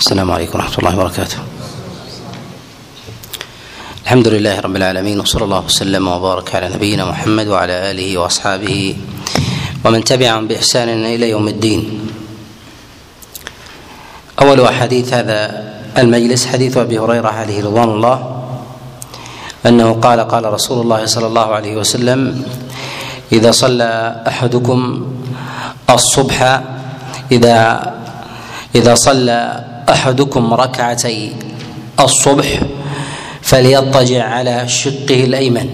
السلام عليكم ورحمة الله وبركاته. الحمد لله رب العالمين وصلى الله وسلم وبارك على نبينا محمد وعلى آله وأصحابه ومن تبعهم بإحسان إلى يوم الدين. أول أحاديث هذا المجلس حديث أبي هريرة عليه رضوان الله أنه قال قال رسول الله صلى الله عليه وسلم إذا صلى أحدكم الصبح إذا إذا صلى أحدكم ركعتي الصبح فليضطجع على شقه الأيمن.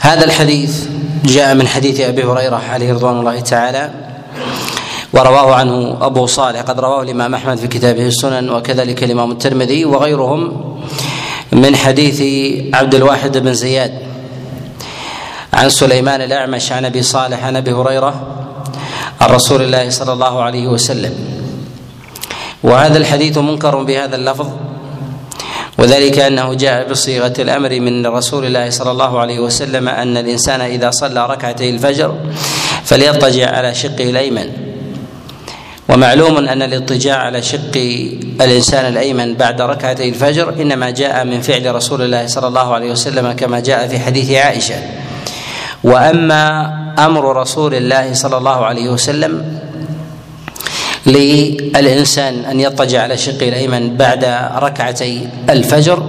هذا الحديث جاء من حديث أبي هريرة عليه رضوان الله تعالى ورواه عنه أبو صالح. قد رواه الإمام أحمد في كتابه السنن وكذلك الإمام الترمذي وغيرهم من حديث عبد الواحد بن زياد عن سليمان الأعمش عن أبي صالح عن أبي هريرة عن رسول الله صلى الله عليه وسلم. وهذا الحديث منكر بهذا اللفظ. وذلك أنه جاء بصيغة الأمر من رسول الله صلى الله عليه وسلم أن الإنسان إذا صلى ركعتي الفجر فليضطجع على شقه الأيمن. ومعلوم أن الاضطجاع على شق الإنسان الأيمن بعد ركعتي الفجر إنما جاء من فعل رسول الله صلى الله عليه وسلم كما جاء في حديث عائشة. وأما أمر رسول الله صلى الله عليه وسلم للإنسان أن يضطجع على شقه الأيمن بعد ركعتي الفجر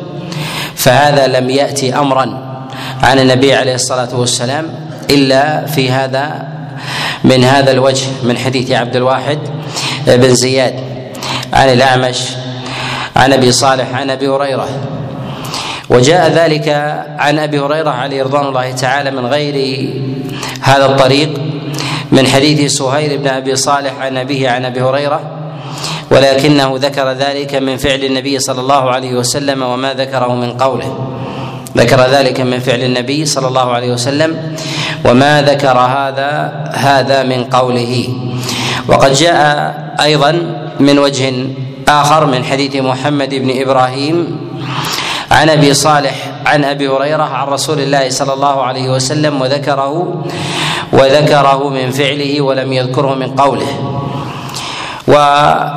فهذا لم يأتي أمرا عن النبي عليه الصلاة والسلام إلا في هذا من هذا الوجه من حديث عبد الواحد بن زياد عن الأعمش عن أبي صالح عن أبي هريرة. وجاء ذلك عن أبي هريرة عليه رضوان الله تعالى من غير هذا الطريق من حديث سهيل بن أبي صالح عن أبيه عن أبي هريرة ولكنه ذكر ذلك من فعل النبي صلى الله عليه وسلم وما ذكره من قوله. ذكر ذلك من فعل النبي صلى الله عليه وسلم وما ذكر هذا هذا من قوله. وقد جاء أيضا من وجه آخر من حديث محمد بن إبراهيم عن أبي صالح عن أبي هريرة عن رسول الله صلى الله عليه وسلم وذكره وذكره من فعله ولم يذكره من قوله. وهذا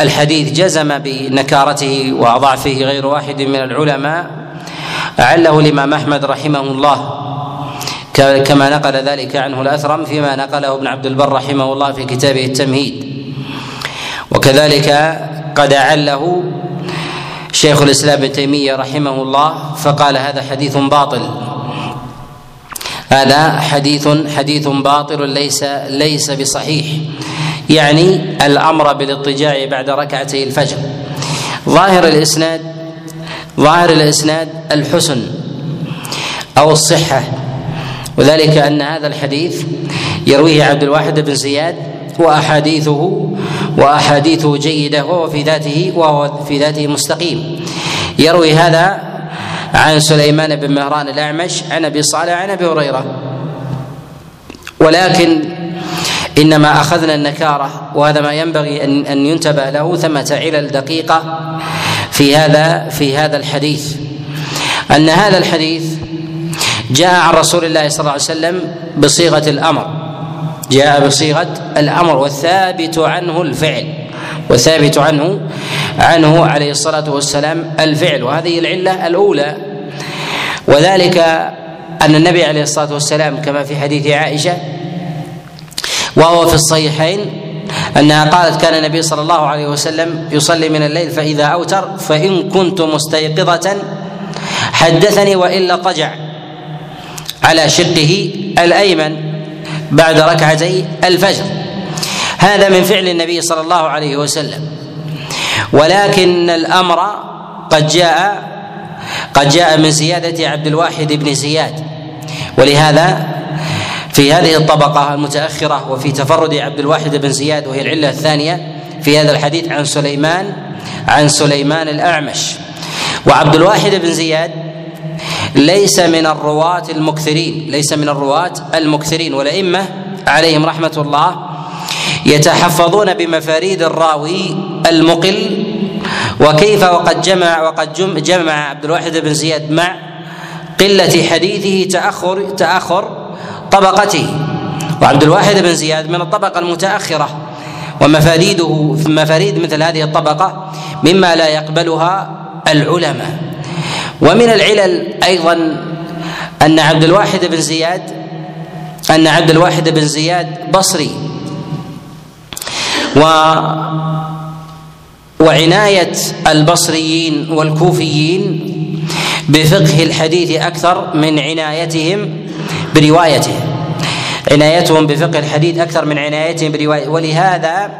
الحديث جزم بنكارته وضعفه غير واحد من العلماء أعله الإمام أحمد رحمه الله. كما نقل ذلك عنه الأثرم فيما نقله ابن عبد البر رحمه الله في كتابه التمهيد. وكذلك قد أعله شيخ الإسلام ابن تيمية رحمه الله فقال هذا حديث باطل. هذا حديث حديث باطل ليس ليس بصحيح. يعني الأمر بالاضطجاع بعد ركعتي الفجر. ظاهر الإسناد ظاهر الإسناد الحسن أو الصحة. وذلك أن هذا الحديث يرويه عبد الواحد بن زياد وأحاديثه واحاديثه جيدة وهو في ذاته وهو في ذاته مستقيم. يروي هذا عن سليمان بن مهران الأعمش عن أبي صالح عن أبي هريرة. ولكن إنما أخذنا النكارة وهذا ما ينبغي أن أن ينتبه له ثمة علل دقيقة في هذا في هذا الحديث. أن هذا الحديث جاء عن رسول الله صلى الله عليه وسلم بصيغة الأمر. جاء بصيغة الأمر والثابت عنه الفعل والثابت عنه عنه عليه الصلاة والسلام الفعل وهذه العلة الأولى. وذلك أن النبي عليه الصلاة والسلام كما في حديث عائشة وهو في الصحيحين أنها قالت كان النبي صلى الله عليه وسلم يصلي من الليل فإذا أوتر فإن كنت مستيقظة حدثني وإلا طجع على شقه الأيمن. بعد ركعتي الفجر. هذا من فعل النبي صلى الله عليه وسلم. ولكن الأمر قد جاء قد جاء من زياده عبد الواحد بن زياد. ولهذا في هذه الطبقة المتأخرة وفي تفرد عبد الواحد بن زياد وهي العلة الثانية في هذا الحديث عن سليمان عن سليمان الأعمش. وعبد الواحد بن زياد ليس من الرواة المكثرين ليس من الرواة المكثرين والأئمة عليهم رحمة الله يتحفظون بمفاريد الراوي المقل وكيف وقد جمع وقد جمع عبد الواحد بن زياد مع قلة حديثه تأخر تأخر طبقته. وعبد الواحد بن زياد من الطبقة المتأخرة ومفاريده مفاريد مثل هذه الطبقة مما لا يقبلها العلماء. ومن العلل أيضا أن عبد الواحد بن زياد أن عبد الواحد بن زياد بصري. و وعناية البصريين والكوفيين بفقه الحديث أكثر من عنايتهم بروايته عنايتهم بفقه الحديث أكثر من عنايتهم بروايته ولهذا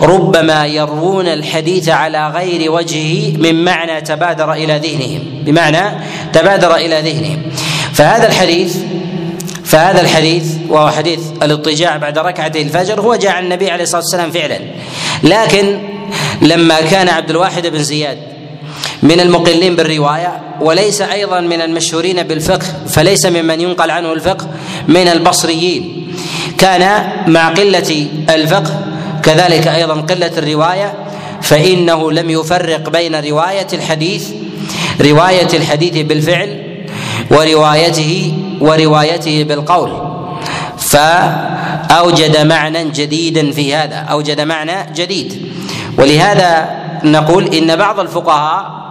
ربما يروون الحديث على غير وجهه من معنى تبادر إلى ذهنهم. بمعنى تبادر إلى ذهنهم. فهذا الحديث فهذا الحديث وهو حديث الاضطجاع بعد ركعتي الفجر هو جاء عن النبي عليه الصلاة والسلام فعلا. لكن لما كان عبد الواحد بن زياد من المقلين بالرواية وليس أيضا من المشهورين بالفقه فليس ممن ينقل عنه الفقه من البصريين. كان مع قلة الفقه كذلك أيضا قلة الرواية فإنه لم يفرق بين رواية الحديث رواية الحديث بالفعل وروايته وروايته بالقول. فأوجد معنى جديدا في هذا أوجد معنى جديد. ولهذا نقول إن بعض الفقهاء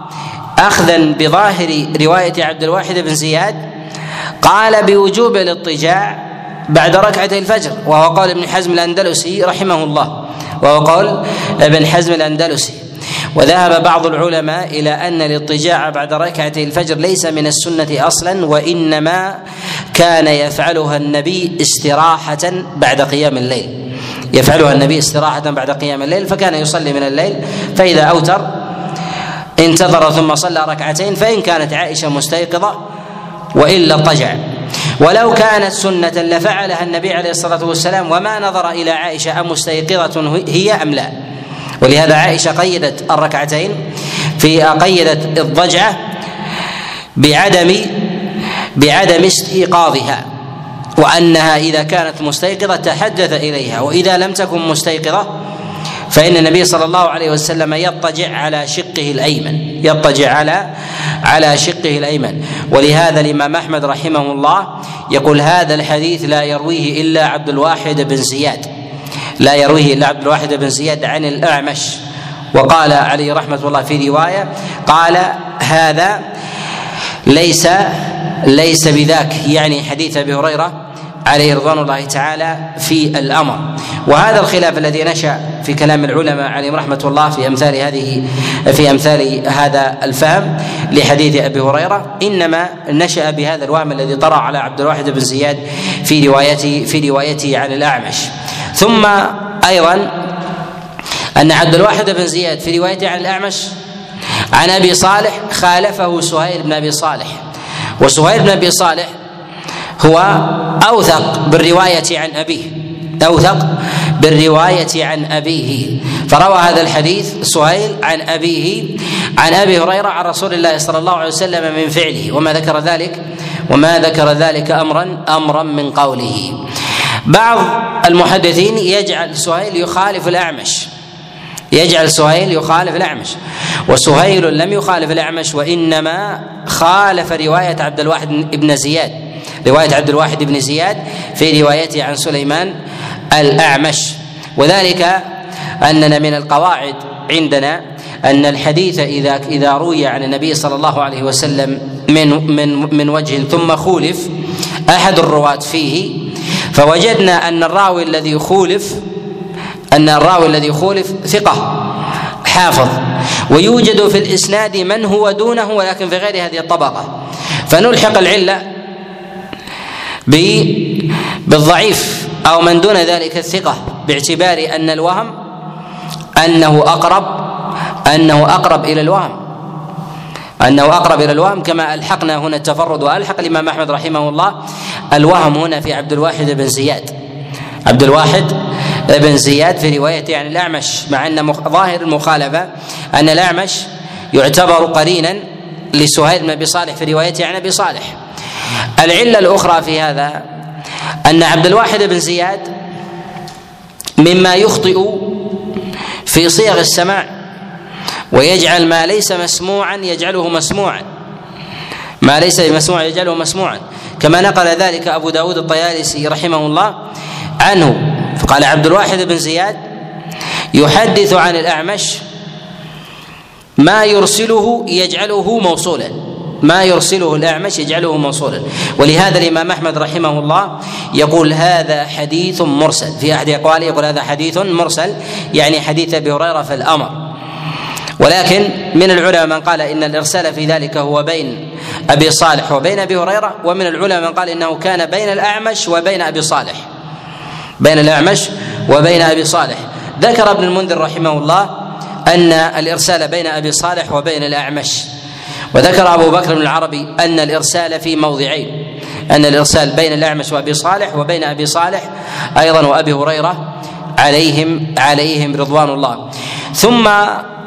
أخذا بظاهر رواية عبد الواحد بن زياد قال بوجوب الاضطجاع بعد ركعتي الفجر وهو قول ابن حزم الأندلسي رحمه الله وهو قول ابن حزم الأندلسي. وذهب بعض العلماء إلى أن الاضطجاع بعد ركعتي الفجر ليس من السنة أصلا وإنما كان يفعلها النبي استراحة بعد قيام الليل. يفعلها النبي استراحة بعد قيام الليل فكان يصلي من الليل فإذا أوتر انتظر ثم صلى ركعتين فإن كانت عائشة مستيقظة وإلا اضطجع. ولو كانت سنة لفعلها النبي عليه الصلاة والسلام وما نظر إلى عائشة أمستيقظة هي أم لا. ولهذا عائشة قيدت الركعتين في قيدت الضجعة بعدم بعدم استيقاظها وأنها إذا كانت مستيقظة تحدث إليها وإذا لم تكن مستيقظة فإن النبي صلى الله عليه وسلم يضطجع على شقه الأيمن يضطجع على على شقه الأيمن. ولهذا الإمام أحمد رحمه الله يقول هذا الحديث لا يرويه إلا عبد الواحد بن زياد. لا يرويه إلا عبد الواحد بن زياد عن الأعمش. وقال عليه رحمة الله في رواية قال هذا ليس ليس بذاك. يعني حديث أبي هريرة عليه رضوان الله تعالى في الأمر. وهذا الخلاف الذي نشأ في كلام العلماء عليهم رحمة الله في أمثال هذه في أمثال هذا الفهم لحديث أبي هريرة. إنما نشأ بهذا الوهم الذي طرأ على عبد الواحد بن زياد في روايته في روايته عن الأعمش. ثم أيضا أن عبد الواحد بن زياد في روايته عن الأعمش عن أبي صالح خالفه سهيل بن أبي صالح. وسهيل بن أبي صالح هو أوثق بالرواية عن أبيه. أوثق بالرواية عن أبيه. فروى هذا الحديث سهيل عن أبيه عن أبي هريرة عن رسول الله صلى الله عليه وسلم من فعله. وما ذكر ذلك وما ذكر ذلك أمرا أمرا من قوله. بعض المحدثين يجعل سهيل يخالف الأعمش. يجعل سهيل يخالف الأعمش. وسهيل لم يخالف الأعمش وإنما خالف رواية عبد الواحد بن زياد. رواية عبد الواحد بن زياد في روايته عن سليمان الأعمش. وذلك أننا من القواعد عندنا أن الحديث إذا إذا روي عن النبي صلى الله عليه وسلم من من من وجه ثم خولف أحد الرواة فيه فوجدنا أن الراوي الذي خولف أن الراوي الذي خولف ثقة حافظ. ويوجد في الإسناد من هو دونه ولكن في غير هذه الطبقة. فنلحق العلة بالضعيف أو من دون ذلك الثقة باعتبار أن الوهم أنه أقرب أنه أقرب إلى الوهم أنه أقرب إلى الوهم كما ألحقنا هنا التفرد وألحق الإمام أحمد رحمه الله. الوهم هنا في عبد الواحد بن زياد. عبد الواحد بن زياد في روايته عن الأعمش مع أن ظاهر المخالفة أن الأعمش يعتبر قرينا لسهيل بن أبي صالح في روايته عن أبي صالح. العلة الأخرى في هذا أن عبد الواحد بن زياد مما يخطئ في صيغ السماع ويجعل ما ليس مسموعا يجعله مسموعا. ما ليس مسموعا يجعله مسموعا. كما نقل ذلك أبو داود الطيالسي رحمه الله عنه. فقال عبد الواحد بن زياد يحدث عن الأعمش ما يرسله يجعله موصولا. ما يرسله الأعمش يجعله موصولا ولهذا الإمام أحمد رحمه الله يقول هذا حديث مرسل. في أحد أقواله يقول هذا حديث مرسل يعني حديث أبي هريرة في الأمر. ولكن من العلماء من قال إن الإرسال في ذلك هو بين أبي صالح وبين أبي هريرة ومن العلماء من قال إنه كان بين الأعمش وبين أبي صالح. بين الأعمش وبين أبي صالح. ذكر ابن المنذر رحمه الله أن الإرسال بين أبي صالح وبين الأعمش. وذكر أبو بكر بن العربي أن الإرسال في موضعين. أن الإرسال بين الأعمش وأبي صالح وبين أبي صالح أيضا وأبي هريرة عليهم عليهم رضوان الله. ثم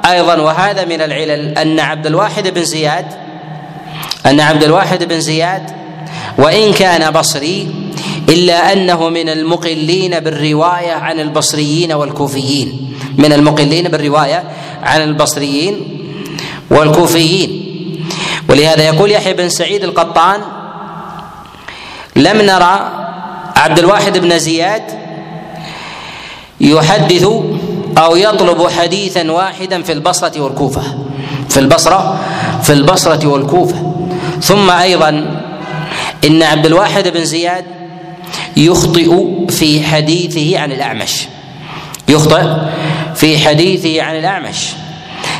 أيضا وهذا من العلل أن عبد الواحد بن زياد أن عبد الواحد بن زياد وإن كان بصري إلا أنه من المقلين بالرواية عن البصريين والكوفيين. من المقلين بالرواية عن البصريين والكوفيين. ولهذا يقول يحيى بن سعيد القطان لم نرى عبد الواحد بن زياد يحدث أو يطلب حديثا واحدا في البصرة والكوفة. في البصرة في البصرة والكوفة. ثم أيضا إن عبد الواحد بن زياد يخطئ في حديثه عن الأعمش. يخطئ في حديثه عن الأعمش.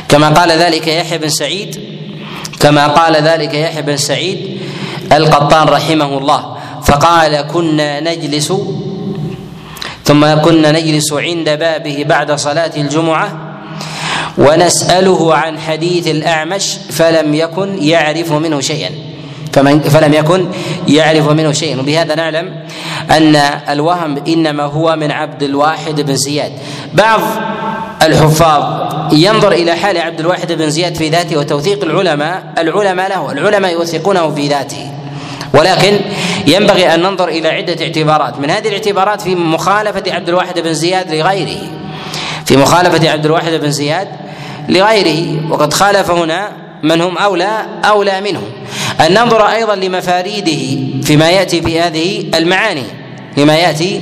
كما قال ذلك يحيى بن سعيد كما قال ذلك يحيى بن سعيد القطان رحمه الله فقال كنا نجلس ثم كنا نجلس عند بابه بعد صلاة الجمعة ونسأله عن حديث الأعمش فلم يكن يعرف منه شيئا. فمن فلم يكن يعرف منه شيئا وبهذا نعلم أن الوهم إنما هو من عبد الواحد بن زياد. بعض الحفاظ ينظر إلى حال عبد الواحد بن زياد في ذاته وتوثيق العلماء العلماء له العلماء يوثقونه في ذاته. ولكن ينبغي أن ننظر إلى عدة اعتبارات. من هذه الاعتبارات في مخالفة عبد الواحد بن زياد لغيره. في مخالفة عبد الواحد بن زياد لغيره. وقد خالف هنا من هم أولى أولى منه أن ننظر أيضا لمفاريده فيما يأتي في هذه المعاني فيما يأتي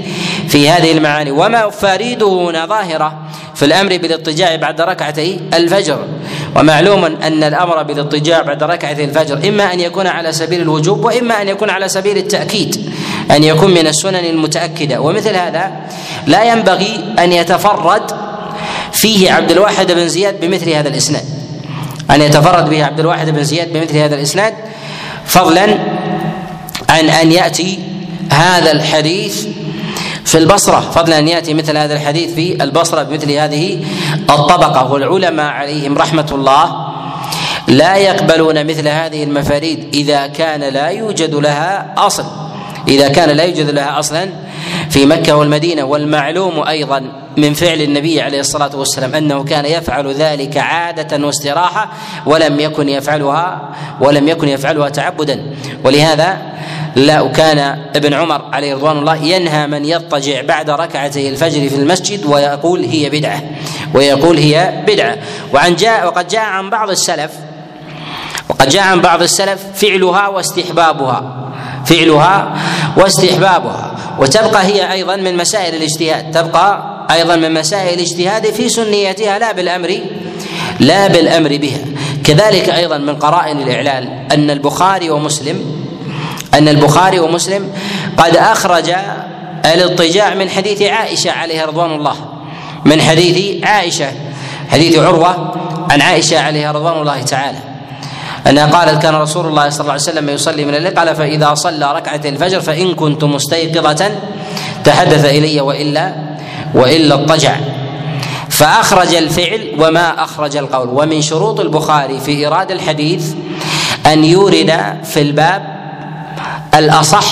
في هذه المعاني. وما مفاريده هنا ظاهره في الأمر بالاضطجاع بعد ركعتي الفجر. ومعلوم أن الأمر بالاضطجاع بعد ركعتي الفجر إما أن يكون على سبيل الوجوب وإما أن يكون على سبيل التأكيد أن يكون من السنن المتأكدة. ومثل هذا لا ينبغي أن يتفرد فيه عبد الواحد بن زياد بمثل هذا الإسناد. أن يتفرد به عبد الواحد بن زياد بمثل هذا الإسناد. فضلا عن أن يأتي هذا الحديث في البصرة. فضلا أن يأتي مثل هذا الحديث في البصرة بمثل هذه الطبقة. والعلماء عليهم رحمة الله لا يقبلون مثل هذه المفاريد إذا كان لا يوجد لها أصل. إذا كان لا يوجد لها أصلا في مكة والمدينة والمعلوم أيضا من فعل النبي عليه الصلاة والسلام أنه كان يفعل ذلك عادة واستراحة ولم يكن يفعلها ولم يكن يفعلها تعبدا. ولهذا لا وكان ابن عمر عليه رضوان الله ينهى من يضطجع بعد ركعتي الفجر في المسجد ويقول هي بدعة ويقول هي بدعة. وعن جاء وقد جاء عن بعض السلف وقد جاء عن بعض السلف فعلها واستحبابها. فعلها واستحبابها. وتبقى هي أيضا من مسائل الاجتهاد. تبقى أيضا من مسائل الاجتهاد في سنيتها لا بالأمر لا بالأمر بها. كذلك أيضا من قرائن الإعلال أن البخاري ومسلم أن البخاري ومسلم قد أخرج الاضطجاع من حديث عائشة عليها رضوان الله. من حديث عائشة حديث عروة عن عائشة عليها رضوان الله تعالى. أنها قالت كان رسول الله صلى الله عليه وسلم يصلي من الليل قال فإذا صلى ركعة الفجر فإن كنت مستيقظة تحدث إلي وإلا وإلا اضطجع. فأخرج الفعل وما أخرج القول. ومن شروط البخاري في إيراد الحديث أن يورد في الباب الأصح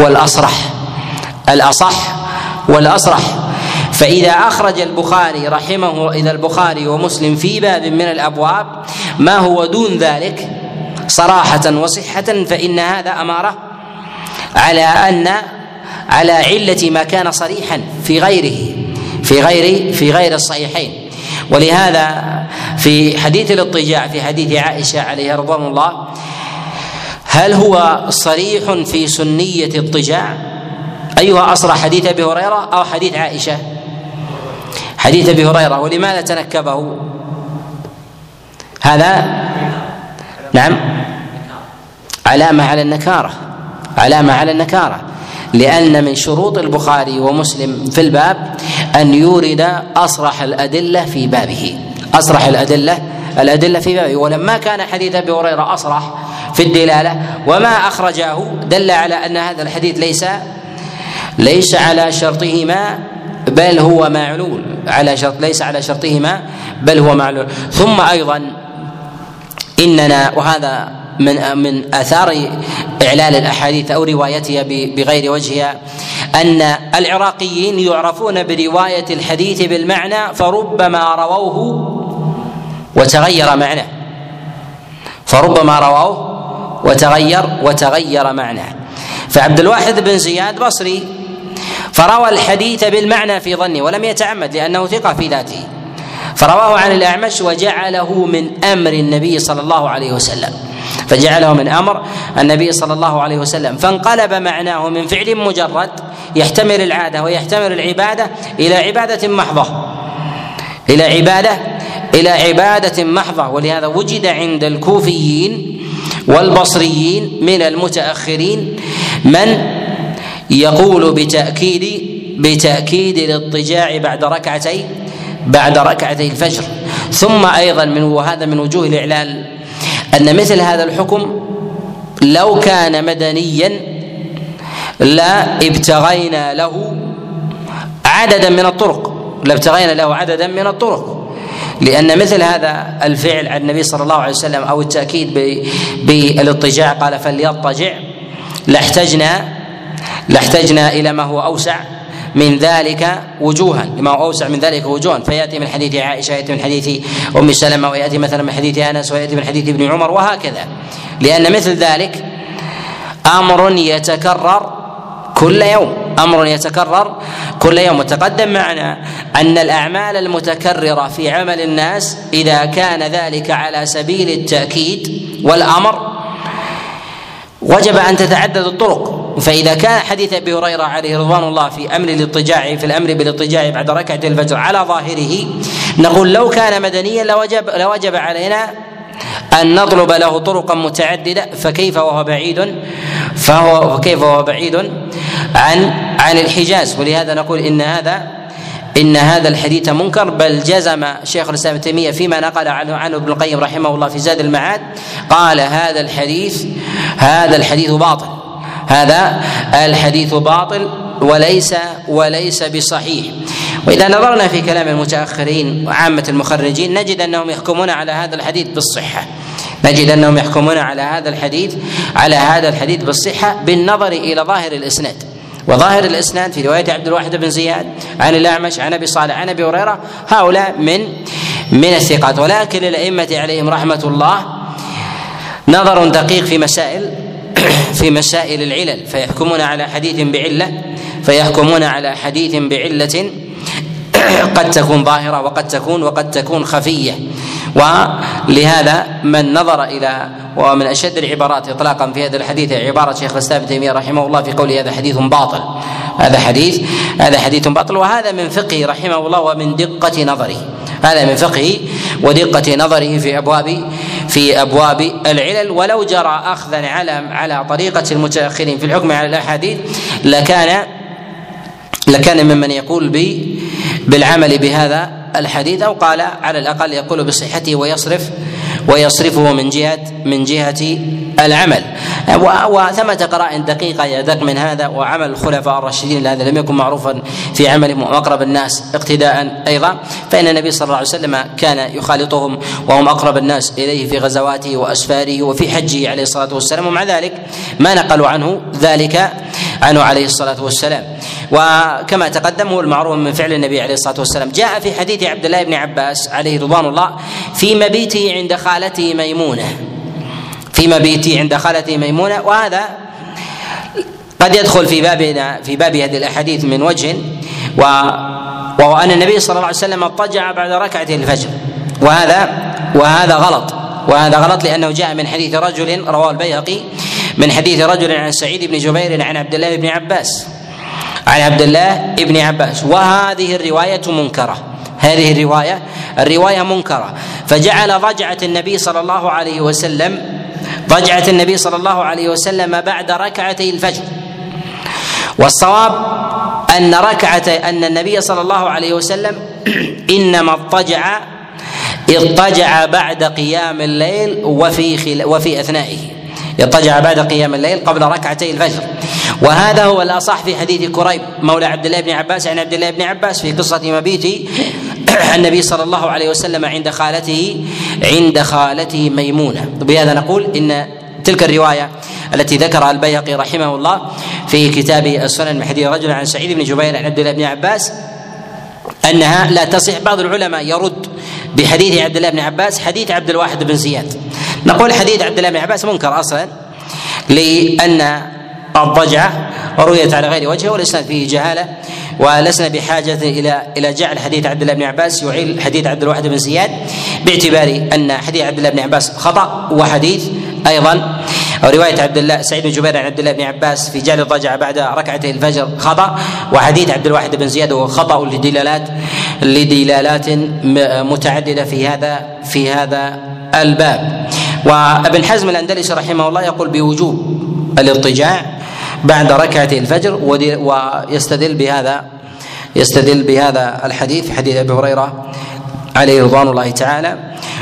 والأصرح. الأصح والأصرح. فإذا أخرج البخاري رحمه إذا البخاري ومسلم في باب من الأبواب ما هو دون ذلك صراحة وصحة فإن هذا أمارة على أن على علة ما كان صريحا في غيره في غير في غير الصحيحين ولهذا في حديث الاضطجاع في حديث عائشة عليها رضوان الله هل هو صريح في سنية اضطجاع؟ أيها أصرح حديث أبي هريرة أو حديث عائشة؟ حديث أبي هريرة ولماذا تنكبه هذا نعم علامة على النكارة علامة على النكارة لأن من شروط البخاري ومسلم في الباب أن يورد أصرح الأدلة في بابه أصرح الأدلة الأدلة في بابه ولما كان حديث أبي هريرة أصرح في الدلالة وما أخرجاه دل على أن هذا الحديث ليس ليس على شرطهما بل هو معلول على شرط ليس على شرطهما بل هو معلول. ثم أيضا إننا وهذا من من آثار إعلال الأحاديث أو روايتها بغير وجهها أن العراقيين يعرفون برواية الحديث بالمعنى فربما رووه وتغير معناه. فربما رووه وتغير وتغير معناه. فعبد الواحد بن زياد بصري فروى الحديث بالمعنى في ظنه ولم يتعمد لأنه ثقة في ذاته. فرواه عن الأعمش وجعله من أمر النبي صلى الله عليه وسلم. فجعله من أمر النبي صلى الله عليه وسلم. فانقلب معناه من فعل مجرد يحتمل العادة ويحتمل العبادة إلى عبادة محضة. إلى عبادة إلى عبادة محضة. ولهذا وجد عند الكوفيين والبصريين من المتأخرين من يقول بتأكيد بتأكيد الاضطجاع بعد ركعتي بعد ركعتي الفجر. ثم أيضا من وهذا من وجوه الإعلال أن مثل هذا الحكم لو كان مدنيا لا ابتغينا له عددا من الطرق. لابتغينا له عددا من الطرق. لأن مثل هذا الفعل عن النبي صلى الله عليه وسلم أو التأكيد بالاضطجاع قال فليضطجع. لاحتجنا لاحتجنا إلى ما هو أوسع من ذلك وجوها لما هو أوسع من ذلك وجوها. فيأتي من حديث عائشة يأتي من حديث أم سلمة ويأتي مثلا من حديث أنس ويأتي من حديث ابن عمر وهكذا. لأن مثل ذلك أمر يتكرر كل يوم أمر يتكرر كل يوم. وتقدم معنا أن الأعمال المتكررة في عمل الناس إذا كان ذلك على سبيل التأكيد والأمر وجب أن تتعدد الطرق. فإذا كان حديث أبي هريرة عليه رضوان الله في أمر الاضطجاع في الأمر بالاضطجاع بعد ركعة الفجر على ظاهره نقول لو كان مدنيا لوجب لوجب علينا أن نطلب له طرقا متعددة فكيف وهو بعيد؟ فهو فكيف وهو بعيد عن عن الحجاز؟ ولهذا نقول إن هذا إن هذا الحديث منكر بل جزم شيخ الإسلام ابن تيمية فيما نقل عنه عنه ابن القيم رحمه الله في زاد المعاد قال هذا الحديث هذا الحديث باطل. هذا الحديث باطل وليس وليس بصحيح. وإذا نظرنا في كلام المتأخرين وعامة المخرجين نجد أنهم يحكمون على هذا الحديث بالصحة. نجد أنهم يحكمون على هذا الحديث على هذا الحديث بالصحة بالنظر إلى ظاهر الإسناد. وظاهر الإسناد في رواية عبد الواحد بن زياد عن الأعمش عن أبي صالح عن أبي هريرة هؤلاء من من الثقات. ولكن للأئمة عليهم رحمة الله نظر دقيق في مسائل في مسائل العلل فيحكمون على حديث بعلة فيحكمون على حديث بعلة قد تكون ظاهرة وقد تكون وقد تكون خفية. ولهذا من نظر إلى ومن أشد العبارات اطلاقا في هذا الحديث عبارة شيخ الإسلام ابن تيمية رحمه الله في قوله هذا حديث باطل. هذا حديث هذا حديث باطل وهذا من فقهه رحمه الله ومن دقة نظره. هذا من فقهه ودقة نظره في أبواب في أبواب العلل. ولو جرى اخذا على على طريقة المتأخرين في الحكم على الأحاديث لكان لكان ممن يقول بالعمل بهذا الحديث أو قال على الأقل يقول بصحته ويصرف ويصرفه من جهه من جهة العمل. وثمة قرائن دقيقة يدق من هذا وعمل الخلفاء الراشدين هذا لم يكن معروفا في عملهم وأقرب الناس اقتداء أيضا. فإن النبي صلى الله عليه وسلم كان يخالطهم وهم أقرب الناس إليه في غزواته وأسفاره وفي حجه عليه الصلاة والسلام. ومع ذلك ما نقلوا عنه ذلك عنه عليه الصلاة والسلام. وكما تقدم هو المعروف من فعل النبي عليه الصلاة والسلام. جاء في حديث عبد الله بن عباس عليه رضوان الله في مبيته عند خالته ميمونة. في مبيته عند خالته ميمونة. وهذا قد يدخل في بابنا في باب هذه الأحاديث من وجه و وهو أن النبي صلى الله عليه وسلم اضطجع بعد ركعة الفجر. وهذا وهذا غلط. وهذا غلط لأنه جاء من حديث رجل رواه البيهقي من حديث رجل عن سعيد بن جبير عن عبد الله بن عباس. عن عبد الله بن عباس. وهذه الرواية منكرة. هذه الرواية الرواية منكرة. فجعل ضجعة النبي صلى الله عليه وسلم ضجعة النبي صلى الله عليه وسلم بعد ركعتي الفجر. والصواب أن ركعة أن النبي صلى الله عليه وسلم إنما اضطجع اضطجع بعد قيام الليل وفي خل... وفي أثنائه. اضطجع بعد قيام الليل قبل ركعتي الفجر. وهذا هو الأصح في حديث كريب مولى عبد الله بن عباس عن عبد الله بن عباس في قصة مبيت النبي صلى الله عليه وسلم عند خالته عند خالته ميمونة. بهذا نقول إن تلك الرواية التي ذكرها البيهقي رحمه الله في كتاب السنن من حديث رجل عن سعيد بن جبير عن عبد الله بن عباس أنها لا تصح. بعض العلماء يرد بحديث عبد الله بن عباس حديث عبد الواحد بن زياد. نقول حديث عبد الله بن عباس منكر أصلا لأن الضجعه رويت على غير وجهه والاسناد فيه جهالة ولسنا بحاجة إلى إلى جعل حديث عبد الله بن عباس يعيل حديث عبد الواحد بن زياد باعتبار أن حديث عبد الله بن عباس خطأ وحديث أيضا. رواية عبد الله سعيد بن جبير عن عبد الله بن عباس في جعل الضجع بعد ركعتي الفجر خطأ وحديث عبد الواحد بن زياد هو خطأ لدلالات لدلالات متعددة في هذا في هذا الباب. وابن حزم الأندلسي رحمه الله يقول بوجوب الاضطجاع بعد ركعة الفجر ويستدل بهذا يستدل بهذا الحديث حديث أبي هريرة عليه رضوان الله تعالى.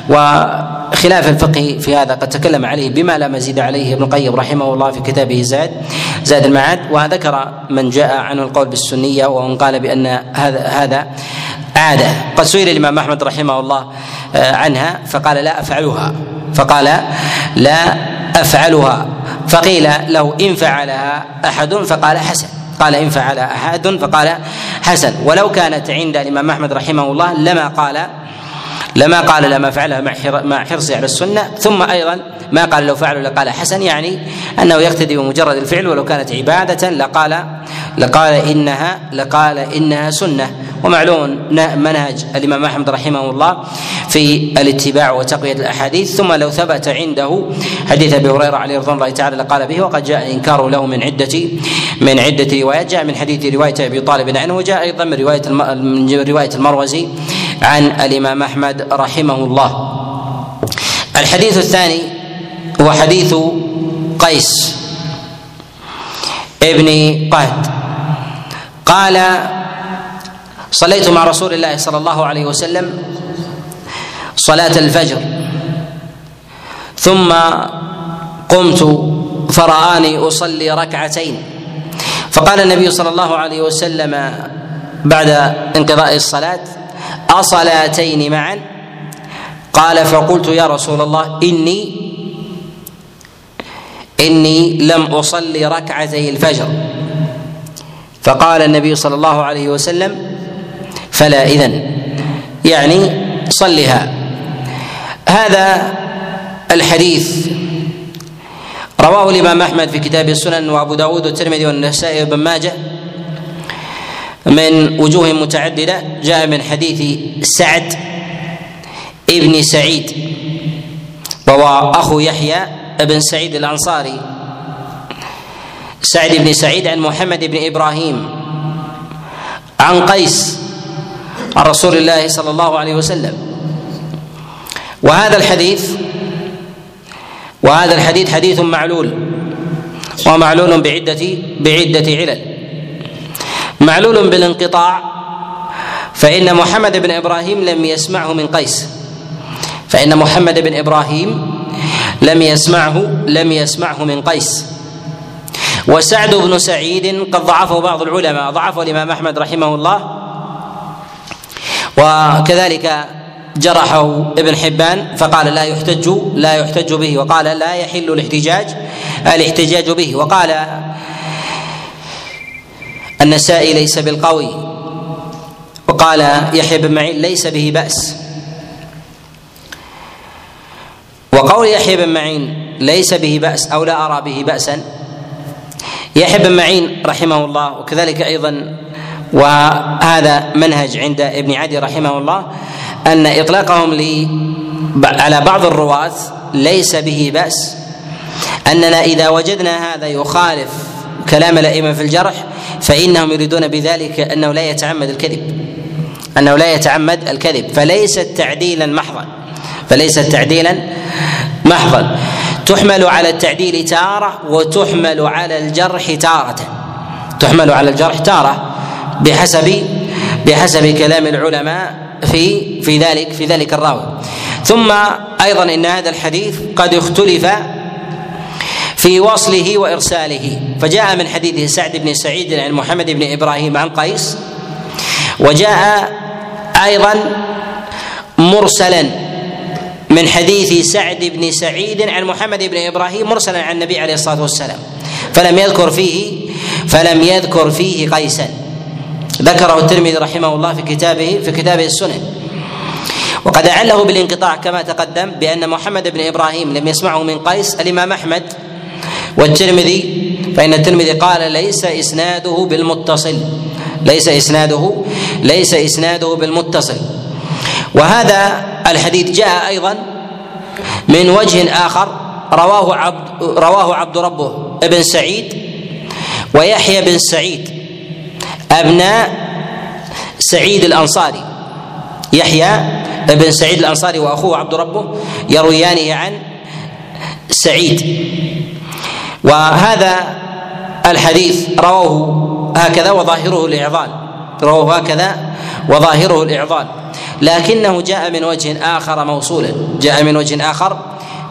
وخلاف الفقه في هذا قد تكلم عليه بما لا مزيد عليه ابن القيم رحمه الله في كتابه زاد زاد المعاد. وذكر من جاء عنه القول بالسنية ومن قال بأن هذا هذا عاده قد سئل الإمام أحمد رحمه الله آه، عنها فقال لا أفعلها. فقال لا أفعلها. فقيل له إن فعلها أحد فقال حسن. قال إن فعل أحد فقال حسن. ولو كانت عند الإمام أحمد رحمه الله لما قال لما قال لما فعلها مع حرصه على السنة ثم أيضا ما قال لو فعلوا لقال حسن يعني أنه يقتدي بمجرد الفعل ولو كانت عبادة لقال لقال إنها لقال إنها سنة. ومعلوم منهج الإمام أحمد رحمه الله في الاتباع وتقوية الأحاديث ثم لو ثبت عنده حديث أبي هريرة عليه رضوان الله تعالى لقال به وقد جاء انكاره له من عده من عدة روايات جاء من حديث رواية أبي طالب عنه وجاء أيضا من رواية من رواية المروزي عن الإمام أحمد رحمه الله. الحديث الثاني هو حديث قيس ابن قهد. قال صليت مع رسول الله صلى الله عليه وسلم صلاة الفجر. ثم قمت فرآني أصلي ركعتين. فقال النبي صلى الله عليه وسلم بعد انقضاء الصلاة أصلاتين معا؟ قال فقلت يا رسول الله إني إني لم أصلي ركعتي الفجر. فقال النبي صلى الله عليه وسلم فلا إذن. يعني صلها. هذا الحديث رواه الإمام أحمد في كتاب السنن وأبو داود والترمذي والنسائي وابن ماجه من وجوه متعددة. جاء من حديث سعد ابن سعيد وهو أخو يحيى بن سعيد الأنصاري. سعد بن سعيد عن محمد بن إبراهيم عن قيس عن رسول الله صلى الله عليه وسلم. وهذا الحديث وهذا الحديث حديث معلول ومعلول بعدة بعدة علل. معلول بالانقطاع فإن محمد بن إبراهيم لم يسمعه من قيس. فإن محمد بن إبراهيم لم يسمعه لم يسمعه من قيس. وسعد بن سعيد قد ضعفه بعض العلماء ضعفه الإمام أحمد رحمه الله وكذلك جرحه ابن حبان فقال لا يحتج لا يحتج به وقال لا يحل الاحتجاج الاحتجاج به. وقال النسائي ليس بالقوي وقال يحيى بن معين ليس به بأس. وقول يحيى بن معين ليس به بأس أو لا أرى به بأسا يحيى بن معين رحمه الله وكذلك أيضا وهذا منهج عند ابن عدي رحمه الله أن إطلاقهم على بعض الرواة ليس به بأس. أننا إذا وجدنا هذا يخالف كلام الأئمة في الجرح فإنهم يريدون بذلك أنه لا يتعمد الكذب. أنه لا يتعمد الكذب. فليست تعديلا محضا. فليست تعديلا محضا. تحمل على التعديل تارة وتحمل على الجرح تارة. تحمل على الجرح تارة. بحسب بحسب كلام العلماء في في ذلك في ذلك الراوي. ثم أيضا إن هذا الحديث قد اختلف في وصله وإرساله. فجاء من حديث سعد بن سعيد عن محمد بن إبراهيم عن قيس وجاء أيضا مرسلا من حديث سعد بن سعيد عن محمد بن إبراهيم مرسلا عن النبي عليه الصلاة والسلام. فلم يذكر فيه فلم يذكر فيه قيسا. ذكره الترمذي رحمه الله في كتابه في كتابه السنن. وقد أعله بالانقطاع كما تقدم بأن محمد بن إبراهيم لم يسمعه من قيس الإمام أحمد والترمذي فإن الترمذي قال ليس إسناده بالمتصل. ليس إسناده ليس إسناده بالمتصل. وهذا الحديث جاء أيضا من وجه آخر رواه عبد رواه عبد ربه ابن سعيد ويحيى بن سعيد. أبناء سعيد الأنصاري. يحيى بن سعيد الأنصاري وأخوه عبد ربه يرويانه عن سعيد. وهذا الحديث رواه هكذا وظاهره الإعضال. رواه هكذا وظاهره الإعضال. لكنه جاء من وجه آخر موصولا. جاء من وجه آخر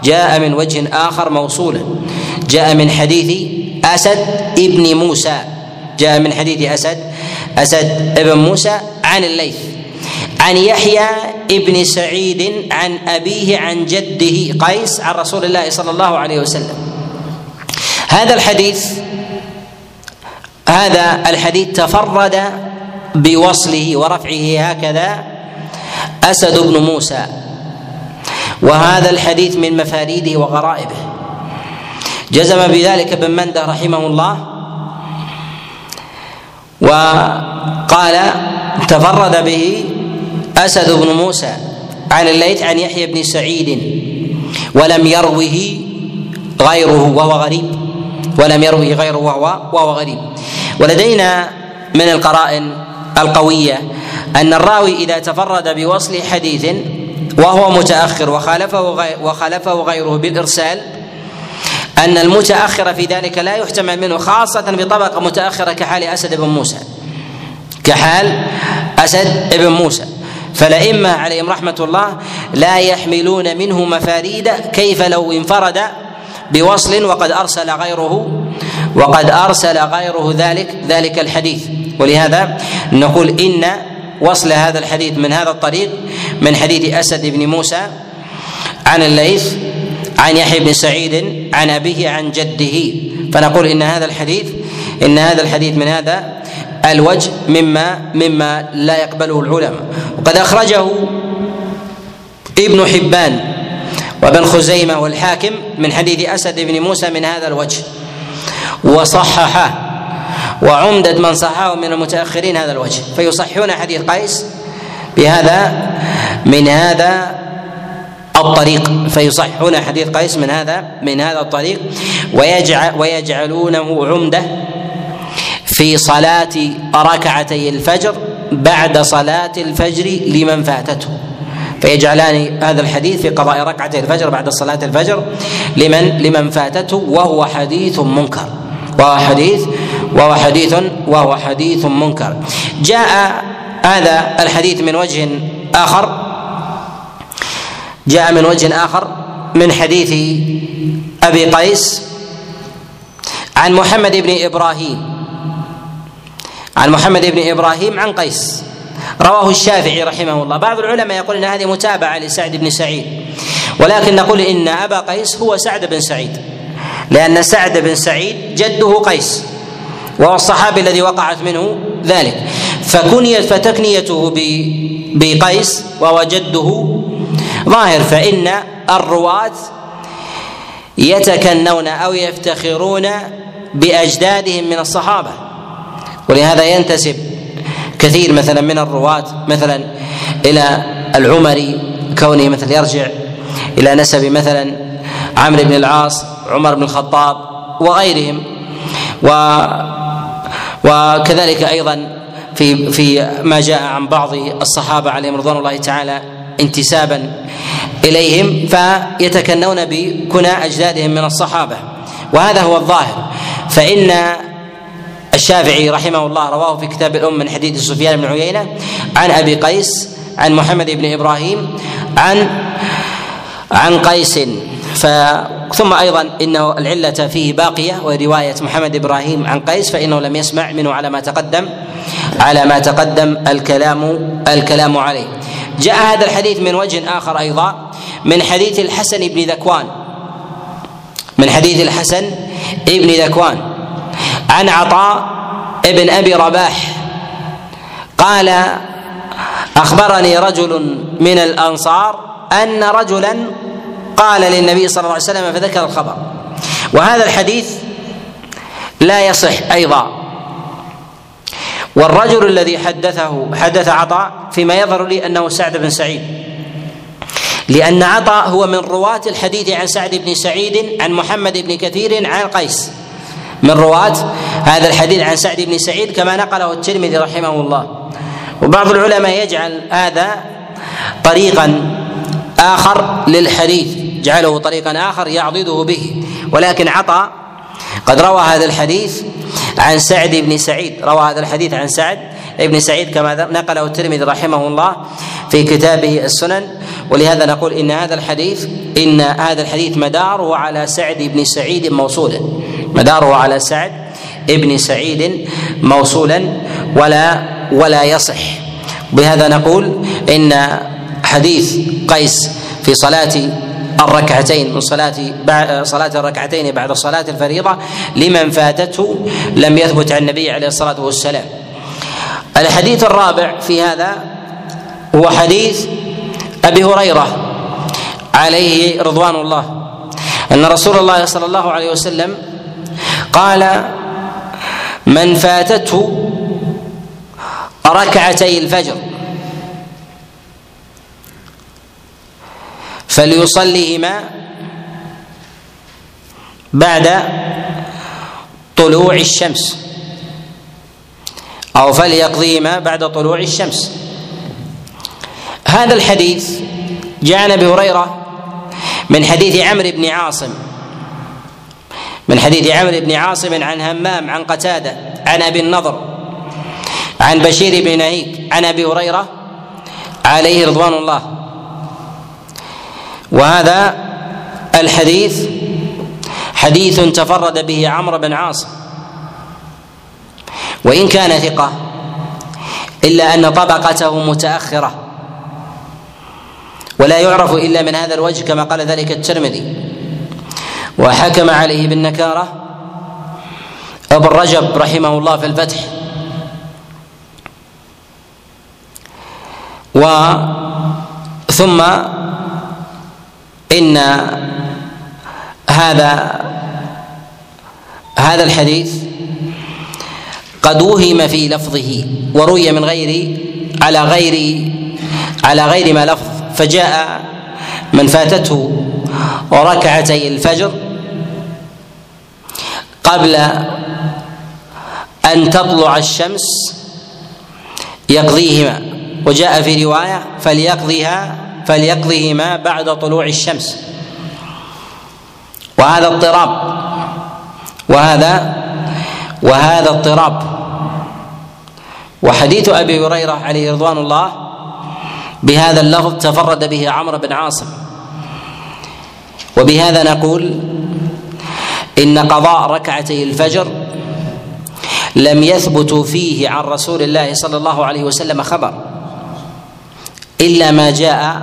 جاء من وجه آخر موصولا. جاء من حديث أسد ابن موسى. جاء من حديث أسد أسد ابن موسى عن الليث عن يحيى ابن سعيد عن أبيه عن جده قيس عن رسول الله صلى الله عليه وسلم. هذا الحديث هذا الحديث تفرد بوصله ورفعه هكذا أسد بن موسى. وهذا الحديث من مفاريده وغرائبه. جزم بذلك ابن منده رحمه الله وقال تفرد به أسد بن موسى عن الليث عن يحيى بن سعيد ولم يروه غيره وهو غريب. ولم يروه غيره وهو وهو غريب. ولدينا من القرائن القوية أن الراوي إذا تفرد بوصل حديث وهو متأخر وخالفه وخالفه غيره بالإرسال أن المتأخر في ذلك لا يحتمل منه خاصة في طبقة متأخرة كحال أسد بن موسى. كحال أسد بن موسى. فالأئمة عليهم رحمة الله لا يحملون منه مفاريد كيف لو انفرد بوصل وقد أرسل غيره وقد أرسل غيره ذلك ذلك الحديث. ولهذا نقول إن وصل هذا الحديث من هذا الطريق من حديث أسد بن موسى عن الليث عن يحيى بن سعيد عن أبيه عن جده. فنقول إن هذا الحديث إن هذا الحديث من هذا الوجه مما مما لا يقبله العلماء. وقد أخرجه ابن حبان وابن خزيمة والحاكم من حديث أسد بن موسى من هذا الوجه. وصححه وعمدة من صححه من المتأخرين هذا الوجه. فيصححون حديث قيس بهذا من هذا الطريق فيصححون حديث قيس من هذا من هذا الطريق ويجعل ويجعلونه عمدة في صلاة ركعتي الفجر بعد صلاة الفجر لمن فاتته. فيجعلان هذا الحديث في قضاء ركعتي الفجر بعد صلاة الفجر لمن لمن فاتته وهو حديث منكر. وهو حديث وهو حديث وهو حديث منكر. جاء هذا الحديث من وجه آخر جاء من وجه آخر من حديث أبي قيس عن محمد بن إبراهيم. عن محمد بن إبراهيم عن قيس. رواه الشافعي رحمه الله. بعض العلماء يقول إن هذه متابعة لسعد بن سعيد. ولكن نقول إن أبا قيس هو سعد بن سعيد. لأن سعد بن سعيد جده قيس. وهو الصحابي الذي وقعت منه ذلك. فكنيت فتكنيته بقيس وهو جده ظاهر فإن الرواة يتكنون أو يفتخرون بأجدادهم من الصحابة. ولهذا ينتسب كثير مثلا من الرواة مثلا إلى العمري كونه مثلا يرجع إلى نسب مثلا عمرو بن العاص عمر بن الخطاب وغيرهم. و وكذلك أيضا في في ما جاء عن بعض الصحابة عليهم رضوان الله تعالى انتسابا إليهم فيتكنون بكنى أجدادهم من الصحابة. وهذا هو الظاهر. فإن الشافعي رحمه الله رواه في كتاب الأم من حديث سفيان بن عيينة عن أبي قيس عن محمد بن إبراهيم عن عن قيس. ف ثم أيضا انه العلة فيه باقية وروايه محمد إبراهيم عن قيس فإنه لم يسمع منه على ما تقدم. على ما تقدم الكلام الكلام عليه. جاء هذا الحديث من وجه آخر أيضا من حديث الحسن بن ذكوان. من حديث الحسن بن ذكوان. عن عطاء ابن أبي رباح قال أخبرني رجل من الأنصار أن رجلا قال للنبي صلى الله عليه وسلم فذكر الخبر. وهذا الحديث لا يصح أيضا. والرجل الذي حدثه حدث عطاء فيما يظهر لي أنه سعد بن سعيد. لأن عطاء هو من رواة الحديث عن سعد بن سعيد عن محمد بن كثير عن قيس. من رواة هذا الحديث عن سعد بن سعيد كما نقله الترمذي رحمه الله. وبعض العلماء يجعل هذا طريقا آخر للحديث جعله طريقا آخر يعضده به. ولكن عطاء قد روى هذا الحديث عن سعد بن سعيد روى هذا الحديث عن سعد بن سعيد كما نقله الترمذي رحمه الله في كتابه السنن ولهذا نقول إن هذا الحديث إن هذا الحديث مداره على سعد بن سعيد موصولا مداره على سعد ابن سعيد موصولا ولا ولا يصح. بهذا نقول إن حديث قيس في صلاة الركعتين من صلاة صلاة الركعتين بعد صلاة الفريضة لمن فاتته لم يثبت عن النبي عليه الصلاة والسلام. الحديث الرابع في هذا هو حديث أبي هريرة عليه رضوان الله. أن رسول الله صلى الله عليه وسلم قال من فاتته ركعتي الفجر فليصليهما بعد طلوع الشمس أو فليقضيهما بعد طلوع الشمس. هذا الحديث جاء عن أبي هريرة من حديث عمرو بن عاصم من حديث عمرو بن عاصم عن همام عن قتادة عن أبي النضر عن بشير بن نهيك عن أبي هريرة عليه رضوان الله. وهذا الحديث حديث تفرد به عمرو بن عاصم. وإن كان ثقة إلا أن طبقته متأخرة ولا يعرف إلا من هذا الوجه كما قال ذلك الترمذي. وحكم عليه بالنكارة ابن رجب رحمه الله في الفتح. و ثم إن هذا هذا الحديث قد وهم في لفظه وروي من غير على غير على غير ما لفظ فجاء من فاتته ركعتي الفجر قبل أن تطلع الشمس يقضيهما وجاء في رواية فليقضيها فليقضيهما بعد طلوع الشمس. وهذا اضطراب. وهذا وهذا اضطراب. وحديث أبي هريرة عليه رضوان الله بهذا اللفظ تفرد به عمرو بن عاصم. وبهذا نقول إن قضاء ركعتي الفجر لم يثبت فيه عن رسول الله صلى الله عليه وسلم خبر. إلا ما جاء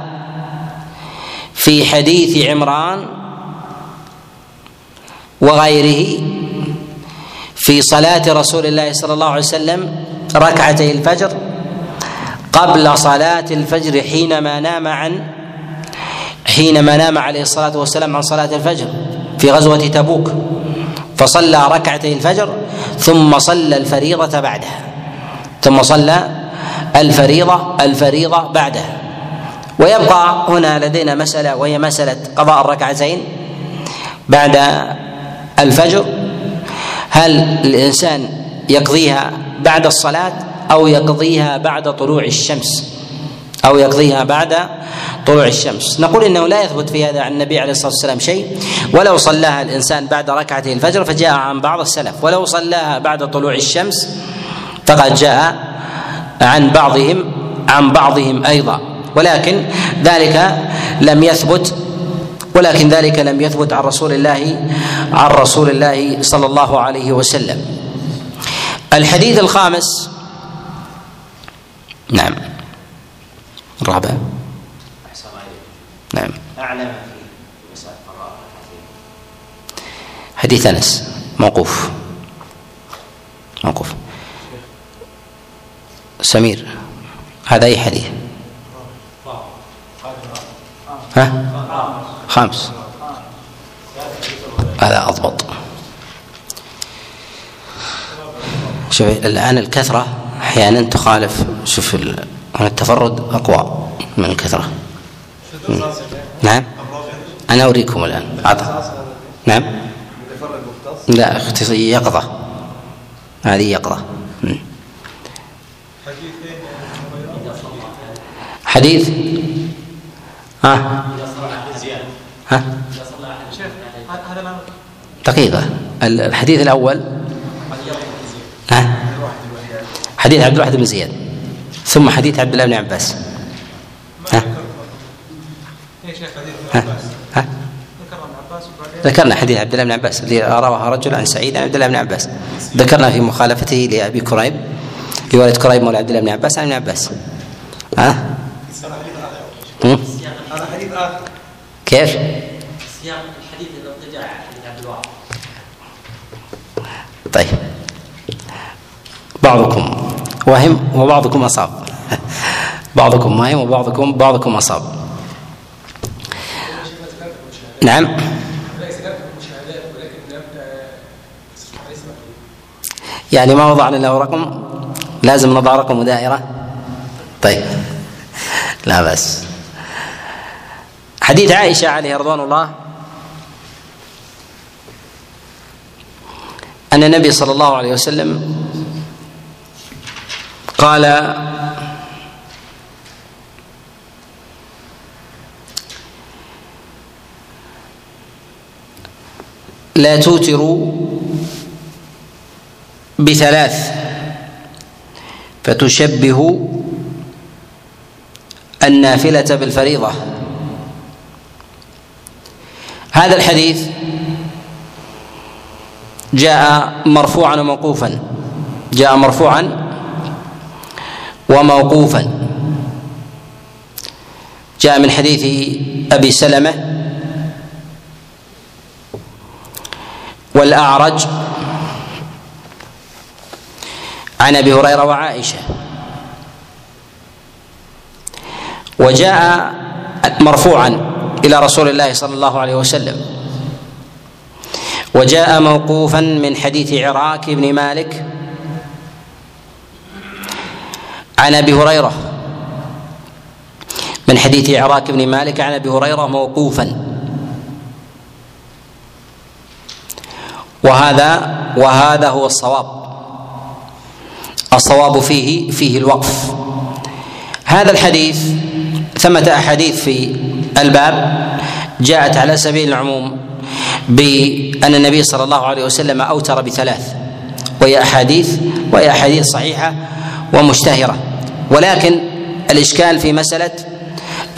في حديث عمران وغيره في صلاة رسول الله صلى الله عليه وسلم ركعتي الفجر قبل صلاة الفجر حينما نام عن حينما نام عليه الصلاة والسلام عن صلاة الفجر في غزوة تبوك. فصلى ركعتي الفجر ثم صلى الفريضة بعدها. ثم صلى الفريضة الفريضة بعدها. ويبقى هنا لدينا مسألة وهي مسألة قضاء الركعتين بعد الفجر. هل الإنسان يقضيها بعد الصلاة أو يقضيها بعد طلوع الشمس؟ أو يقضيها بعد طلوع الشمس. نقول إنه لا يثبت في هذا عن النبي عليه الصلاة والسلام شيء. ولو صلاها الإنسان بعد ركعته الفجر فجاء عن بعض السلف. ولو صلاها بعد طلوع الشمس فقد جاء عن بعضهم عن بعضهم أيضا. ولكن ذلك لم يثبت ولكن ذلك لم يثبت عن رسول الله عن رسول الله صلى الله عليه وسلم. الحديث الخامس نعم. الرابع نعم. أعلم حديث أنس موقوف. موقوف. سمير. هذا أي حديث؟ ها؟ خامس. هذا أضبط. شوف الآن الكثرة أحيانا تخالف شوف التفرد أقوى من الكثرة. نعم؟ أنا أريكم الآن. عطى نعم؟ لا يقظة. هذه يقظة. حديث؟ ها؟ ها؟ دقيقة. الحديث الأول؟ ها؟ حديث عبد الواحد بن زياد. ثم حديث عبد الله بن عباس. ها؟ ها؟ ها؟ ذكرنا حديث عبد الله بن عباس الذي رواه رجل عن سعيد عن عبد الله بن عباس. ذكرنا في مخالفته لأبي كريب. رواية كريب مولى عبد الله بن عباس عن ابن عباس. ها؟ هذا حديث اخر كيف؟ الحديث عبد الواحد طيب. بعضكم وهم وبعضكم أصاب. بعضكم واهم وبعضكم بعضكم أصاب. نعم. يعني ما وضعنا له رقم؟ لازم نضع رقم دائرة طيب. لا بس حديث عائشة عليه رضوان الله. أن النبي صلى الله عليه وسلم قال لا توتروا بثلاث فتشبه النافلة بالفريضة. هذا الحديث جاء مرفوعا وموقوفا. جاء مرفوعا وموقوفا. جاء من حديث أبي سلمة والأعرج عن أبي هريرة وعائشة. وجاء مرفوعا إلى رسول الله صلى الله عليه وسلم. وجاء موقوفا من حديث عراك بن مالك عن أبي هريرة. من حديث عراك بن مالك عن أبي هريرة موقوفا. وهذا وهذا هو الصواب. الصواب فيه فيه الوقف. هذا الحديث ثمة أحاديث في الباب جاءت على سبيل العموم بأن النبي صلى الله عليه وسلم أوتر بثلاث. وهي أحاديث وهي أحاديث صحيحة ومشتهرة. ولكن الإشكال في مسألة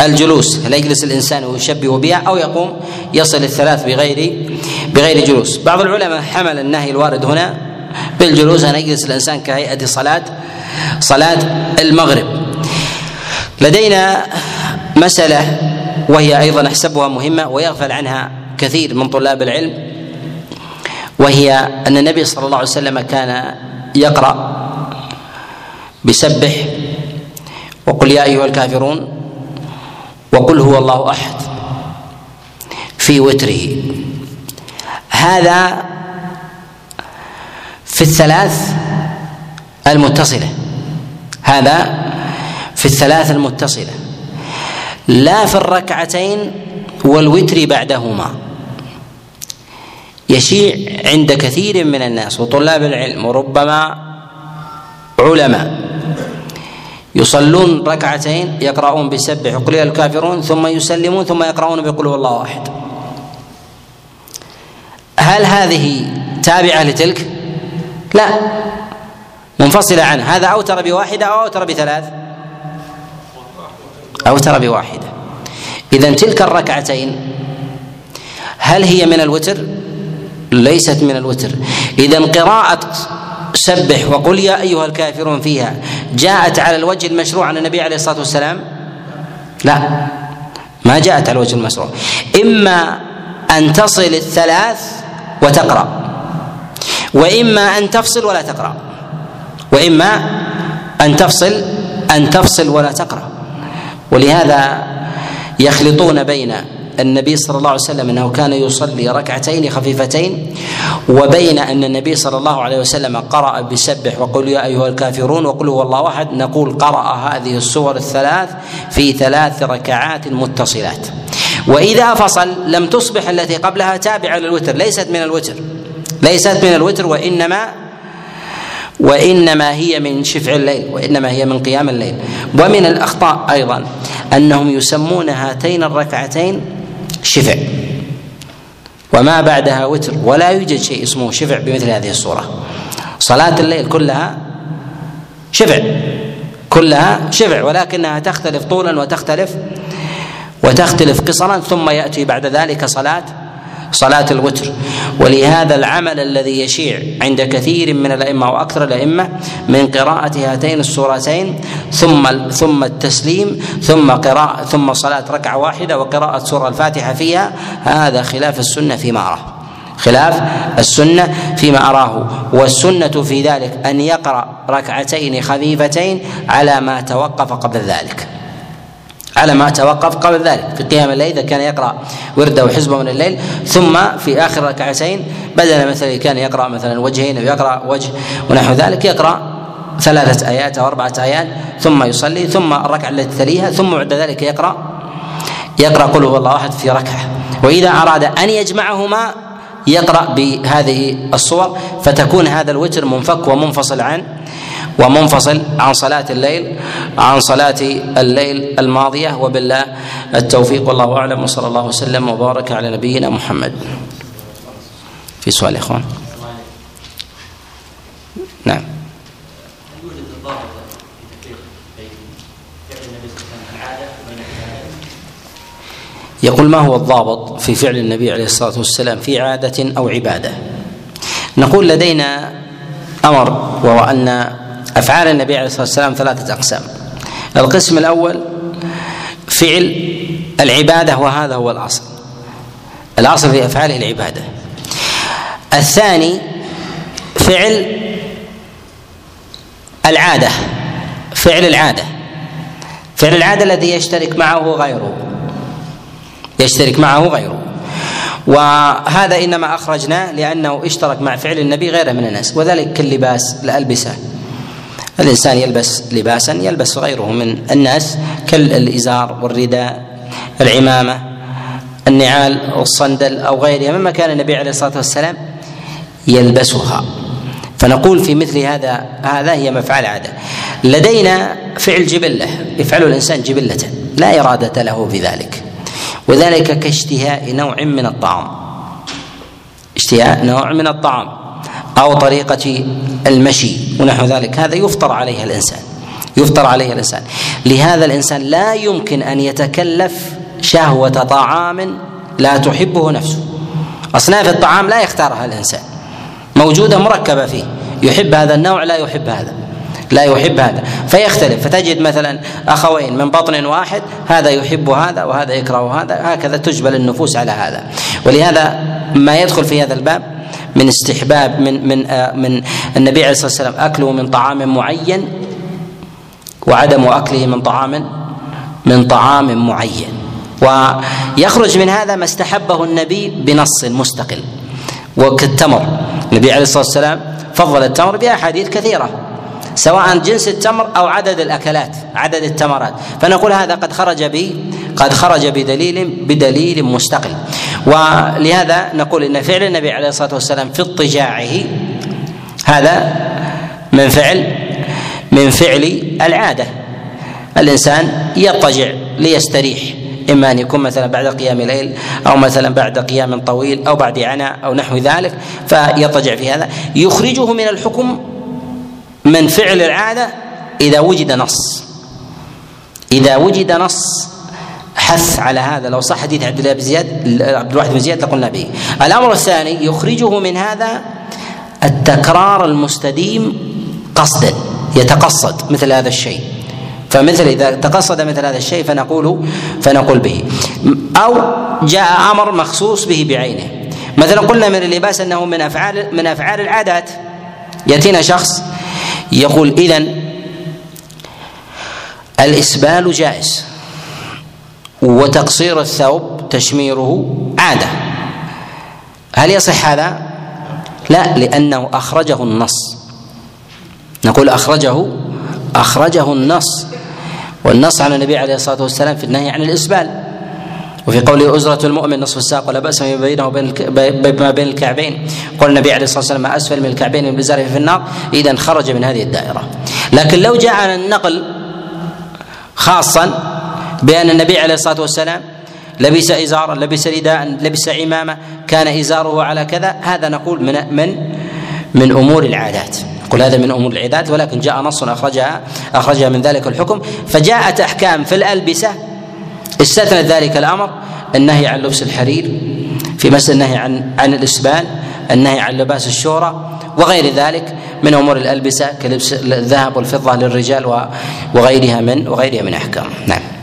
الجلوس هل يجلس الإنسان ويشبه بها أو يقوم يصل الثلاث بغير بغير جلوس. بعض العلماء حمل النهي الوارد هنا بالجلوس أن يجلس الإنسان كهيئة صلاة صلاة المغرب. لدينا مسألة وهي أيضا أحسبها مهمة ويغفل عنها كثير من طلاب العلم وهي أن النبي صلى الله عليه وسلم كان يقرأ بسبح وقل يا أيها الكافرون وقل هو الله أحد في وتره. هذا في الثلاث المتصلة. هذا في الثلاث المتصلة. لا في الركعتين والوتر بعدهما. يشيع عند كثير من الناس وطلاب العلم وربما علماء يصلون ركعتين يقرؤون بسبح يا الكافرون ثم يسلمون ثم يقرؤون بقل هو الله أحد. هل هذه تابعة لتلك؟ لا. منفصلة عنه. هذا أوتر بواحدة أو أوتر بثلاث. أوتر بواحدة. إذا تلك الركعتين هل هي من الوتر؟ ليست من الوتر. إذا قراءة سبح وقل يا أيها الكافرون فيها جاءت على الوجه المشروع عن النبي عليه الصلاة والسلام؟ لا. ما جاءت على الوجه المشروع. إما أن تصل الثلاث وتقرأ. وإما أن تفصل ولا تقرأ. وإما أن تفصل أن تفصل ولا تقرأ. ولهذا يخلطون بين النبي صلى الله عليه وسلم أنه كان يصلي ركعتين خفيفتين وبين أن النبي صلى الله عليه وسلم قرأ بسبح وقل يا أيها الكافرون وقل هو الله أحد نقول قرأ هذه السور الثلاث في ثلاث ركعات متصلات. وإذا فصل لم تصبح التي قبلها تابعة للوتر ليست من الوتر. ليست من الوتر وإنما وإنما هي من شفع الليل وإنما هي من قيام الليل. ومن الأخطاء أيضا أنهم يسمون هاتين الركعتين شفع. وما بعدها وتر ولا يوجد شيء اسمه شفع بمثل هذه الصورة. صلاة الليل كلها شفع كلها شفع ولكنها تختلف طولا وتختلف وتختلف قصرا ثم يأتي بعد ذلك صلاة صلاة الوتر. ولهذا العمل الذي يشيع عند كثير من الأئمة وأكثر الأئمة من قراءة هاتين السورتين ثم ثم التسليم ثم قراءة ثم صلاة ركعة واحدة وقراءة سورة الفاتحة فيها. هذا خلاف السنة فيما أراه. خلاف السنة فيما أراه. والسنة في ذلك أن يقرأ ركعتين خفيفتين على ما توقف قبل ذلك. على ما توقف قبل ذلك. في قيام الليل إذا كان يقرأ ورده وحزبه من الليل ثم في آخر ركعتين بدل مثلا كان يقرأ مثلا وجهين أو يقرأ وجه ونحو ذلك يقرأ ثلاثة آيات أو أربعة آيات ثم يصلي ثم الركعة التي تليها ثم بعد ذلك يقرأ يقرأ قل هو الله أحد في ركعة. وإذا أراد أن يجمعهما يقرأ بهذه الصور فتكون هذا الوتر منفك ومنفصل عن ومنفصل عن صلاة الليل عن صلاة الليل الماضية وبالله التوفيق. والله أعلم. وصلى الله وسلم وبارك على نبينا محمد. في سؤال يا إخوان؟ نعم. يقول ما هو الضابط في فعل النبي عليه الصلاة والسلام في عادة أو عبادة؟ نقول لدينا أمر وهو أن أفعال النبي عليه الصلاة والسلام ثلاثة أقسام. القسم الأول فعل العبادة وهذا هو الأصل. الأصل في افعاله العبادة. الثاني فعل العادة. فعل العادة. فعل العادة الذي يشترك معه غيره. يشترك معه غيره. وهذا إنما أخرجناه لأنه اشترك مع فعل النبي غيره من الناس. وذلك كاللباس الألبسة. الإنسان يلبس لباسا يلبس غيره من الناس كالإزار والرداء العمامة النعال والصندل أو غيرها مما كان النبي عليه الصلاة والسلام يلبسها. فنقول في مثل هذا هذا هي مفعل عادة. لدينا فعل جبلة يفعله الإنسان جبلة لا إرادة له في ذلك. وذلك كاشتهاء نوع من الطعام. اشتهاء نوع من الطعام. أو طريقة المشي ونحو ذلك. هذا يفطر عليها الإنسان. يفطر عليها الإنسان. لهذا الإنسان لا يمكن أن يتكلف شهوة طعام لا تحبه نفسه. أصناف الطعام لا يختارها الإنسان. موجودة مركبة فيه. يحب هذا النوع لا يحب هذا. لا يحب هذا. فيختلف. فتجد مثلا أخوين من بطن واحد هذا يحب هذا وهذا يكره هذا. هكذا تجبل النفوس على هذا. ولهذا ما يدخل في هذا الباب من استحباب من من آه من النبي عليه الصلاة والسلام أكله من طعام معين وعدم أكله من طعام من طعام معين. ويخرج من هذا ما استحبه النبي بنص مستقل. وكالتمر النبي عليه الصلاة والسلام فضل التمر بأحاديث كثيرة سواء جنس التمر أو عدد الأكلات عدد التمرات. فنقول هذا قد خرج ب قد خرج بدليل بدليل مستقل. ولهذا نقول إن فعل النبي عليه الصلاة والسلام في اضطجاعه هذا من فعل من فعل العادة. الإنسان يضطجع ليستريح إما أن يكون مثلا بعد قيام ليل أو مثلا بعد قيام طويل أو بعد عناء أو نحو ذلك فيضطجع في هذا. يخرجه من الحكم من فعل العادة إذا وجد نص. إذا وجد نص حث على هذا لو صح حديث عبد الله بن زياد عبد الواحد بن زياد لقلنا به. الأمر الثاني يخرجه من هذا التكرار المستديم قصدا يتقصد مثل هذا الشيء. فمثل إذا تقصد مثل هذا الشيء فنقول فنقول به. أو جاء أمر مخصوص به بعينه. مثلا قلنا من اللباس أنه من أفعال من أفعال العادات. يأتينا شخص يقول اذا الإسبال جائز وتقصير الثوب تشميره عادة. هل يصح هذا؟ لا لأنه أخرجه النص. نقول أخرجه أخرجه النص. والنص على النبي عليه الصلاة والسلام في النهي عن الإسبال. وفي قوله أزرة المؤمن نصف الساق ولا بأس ما بينه وبين ما بين الكعبين. قال النبي عليه الصلاة والسلام ما أسفل من الكعبين من بزاره في النار. إذا خرج من هذه الدائرة. لكن لو جاء النقل خاصا بأن النبي عليه الصلاة والسلام لبس إزارا لبس رداء لبس عمامة كان إزاره على كذا. هذا نقول من من من أمور العادات. قل هذا من أمور العادات ولكن جاء نص أخرجها أخرجها من ذلك الحكم. فجاءت أحكام في الألبسة. استثنت ذلك الأمر النهي عن لبس الحرير في مسألة النهي عن عن الإسبال النهي عن لباس الشورى وغير ذلك من أمور الألبسة كلبس الذهب والفضة للرجال وغيرها من وغيرها من أحكام. نعم.